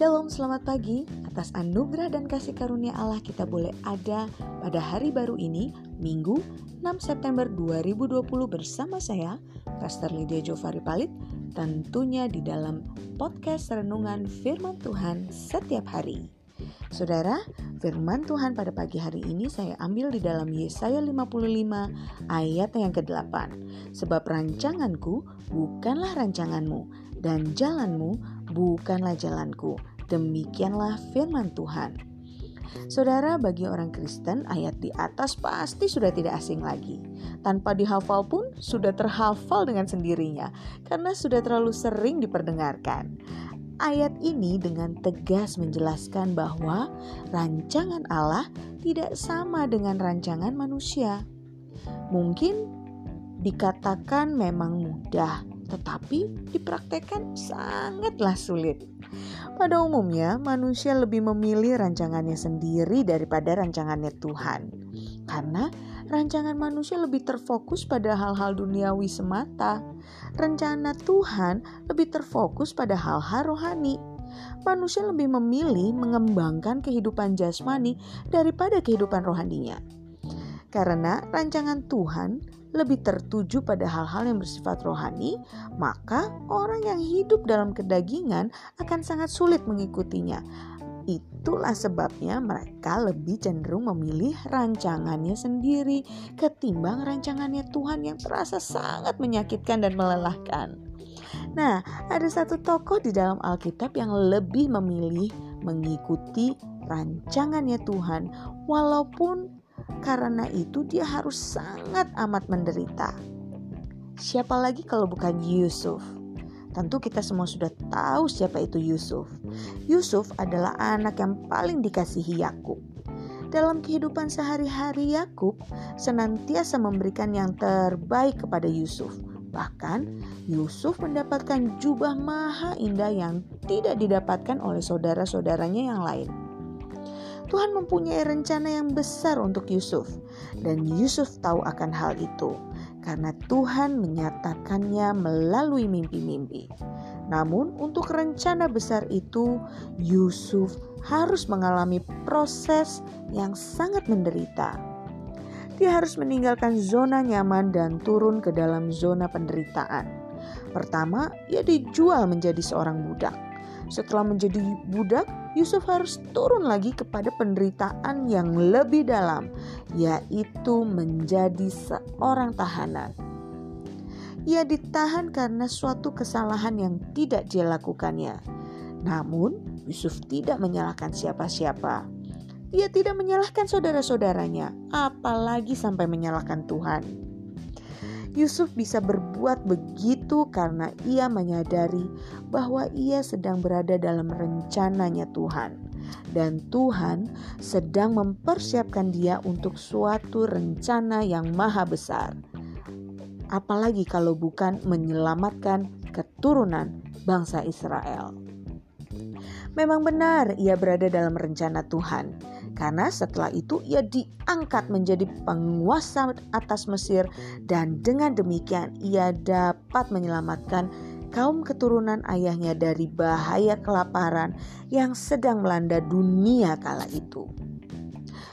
Shalom, selamat pagi. Atas anugerah dan kasih karunia Allah kita boleh ada pada hari baru ini, Minggu 6 September 2020 bersama saya, Pastor Lydia Jovari Palit, tentunya di dalam podcast Renungan Firman Tuhan setiap hari. Saudara, firman Tuhan pada pagi hari ini saya ambil di dalam Yesaya 55 ayat yang ke-8. Sebab rancanganku bukanlah rancanganmu dan jalanmu bukanlah jalanku. Demikianlah firman Tuhan. Saudara, bagi orang Kristen, ayat di atas pasti sudah tidak asing lagi. Tanpa dihafal pun sudah terhafal dengan sendirinya, karena sudah terlalu sering diperdengarkan. Ayat ini dengan tegas menjelaskan bahwa rancangan Allah tidak sama dengan rancangan manusia. Mungkin dikatakan memang mudah, tetapi dipraktekkan sangatlah sulit. Pada umumnya, manusia lebih memilih rancangannya sendiri daripada rancangannya Tuhan, karena rancangan manusia lebih terfokus pada hal-hal duniawi semata. Rencana Tuhan lebih terfokus pada hal-hal rohani. Manusia lebih memilih mengembangkan kehidupan jasmani daripada kehidupan rohaninya. Karena rancangan Tuhan lebih tertuju pada hal-hal yang bersifat rohani, maka orang yang hidup dalam kedagingan akan sangat sulit mengikutinya. Itulah sebabnya mereka lebih cenderung memilih rancangannya sendiri ketimbang rancangannya Tuhan yang terasa sangat menyakitkan dan melelahkan. Nah, ada satu tokoh di dalam Alkitab yang lebih memilih mengikuti rancangannya Tuhan, walaupun karena itu dia harus sangat amat menderita. Siapa lagi kalau bukan Yusuf? Tentu kita semua sudah tahu siapa itu Yusuf. Yusuf adalah anak yang paling dikasihi Yakub. Dalam kehidupan sehari-hari Yakub senantiasa memberikan yang terbaik kepada Yusuf. Bahkan Yusuf mendapatkan jubah maha indah yang tidak didapatkan oleh saudara-saudaranya yang lain. Tuhan mempunyai rencana yang besar untuk Yusuf, dan Yusuf tahu akan hal itu karena Tuhan menyatakannya melalui mimpi-mimpi. Namun, untuk rencana besar itu, Yusuf harus mengalami proses yang sangat menderita. Dia harus meninggalkan zona nyaman dan turun ke dalam zona penderitaan. Pertama, ia dijual menjadi seorang budak. Setelah menjadi budak, Yusuf harus turun lagi kepada penderitaan yang lebih dalam, yaitu menjadi seorang tahanan. Ia ditahan karena suatu kesalahan yang tidak dia lakukannya. Namun, Yusuf tidak menyalahkan siapa-siapa. Ia tidak menyalahkan saudara-saudaranya, apalagi sampai menyalahkan Tuhan. Yusuf bisa berbuat begitu karena ia menyadari bahwa ia sedang berada dalam rencananya Tuhan, dan Tuhan sedang mempersiapkan dia untuk suatu rencana yang maha besar. Apalagi kalau bukan menyelamatkan keturunan bangsa Israel. Memang benar ia berada dalam rencana Tuhan karena setelah itu ia diangkat menjadi penguasa atas Mesir dan dengan demikian ia dapat menyelamatkan kaum keturunan ayahnya dari bahaya kelaparan yang sedang melanda dunia kala itu.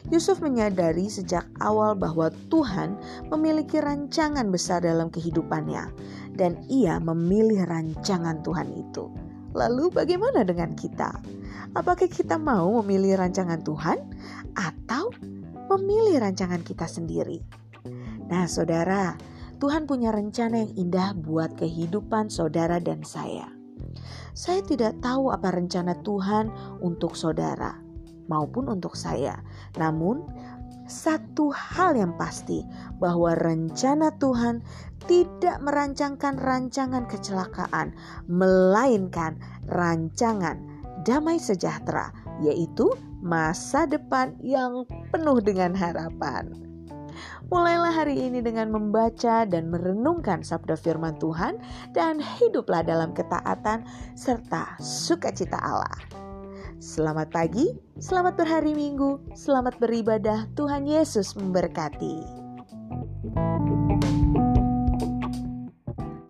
Yusuf menyadari sejak awal bahwa Tuhan memiliki rancangan besar dalam kehidupannya, dan ia memilih rancangan Tuhan itu. Lalu, bagaimana dengan kita? Apakah kita mau memilih rancangan Tuhan atau memilih rancangan kita sendiri? Nah, saudara, Tuhan punya rencana yang indah buat kehidupan saudara dan saya. Saya tidak tahu apa rencana Tuhan untuk saudara maupun untuk saya. Namun, satu hal yang pasti bahwa rencana Tuhan tidak merancangkan rancangan kecelakaan, melainkan rancangan damai sejahtera, yaitu masa depan yang penuh dengan harapan. Mulailah hari ini dengan membaca dan merenungkan sabda firman Tuhan dan hiduplah dalam ketaatan serta sukacita Allah. Selamat pagi, selamat berhari Minggu, selamat beribadah. Tuhan Yesus memberkati.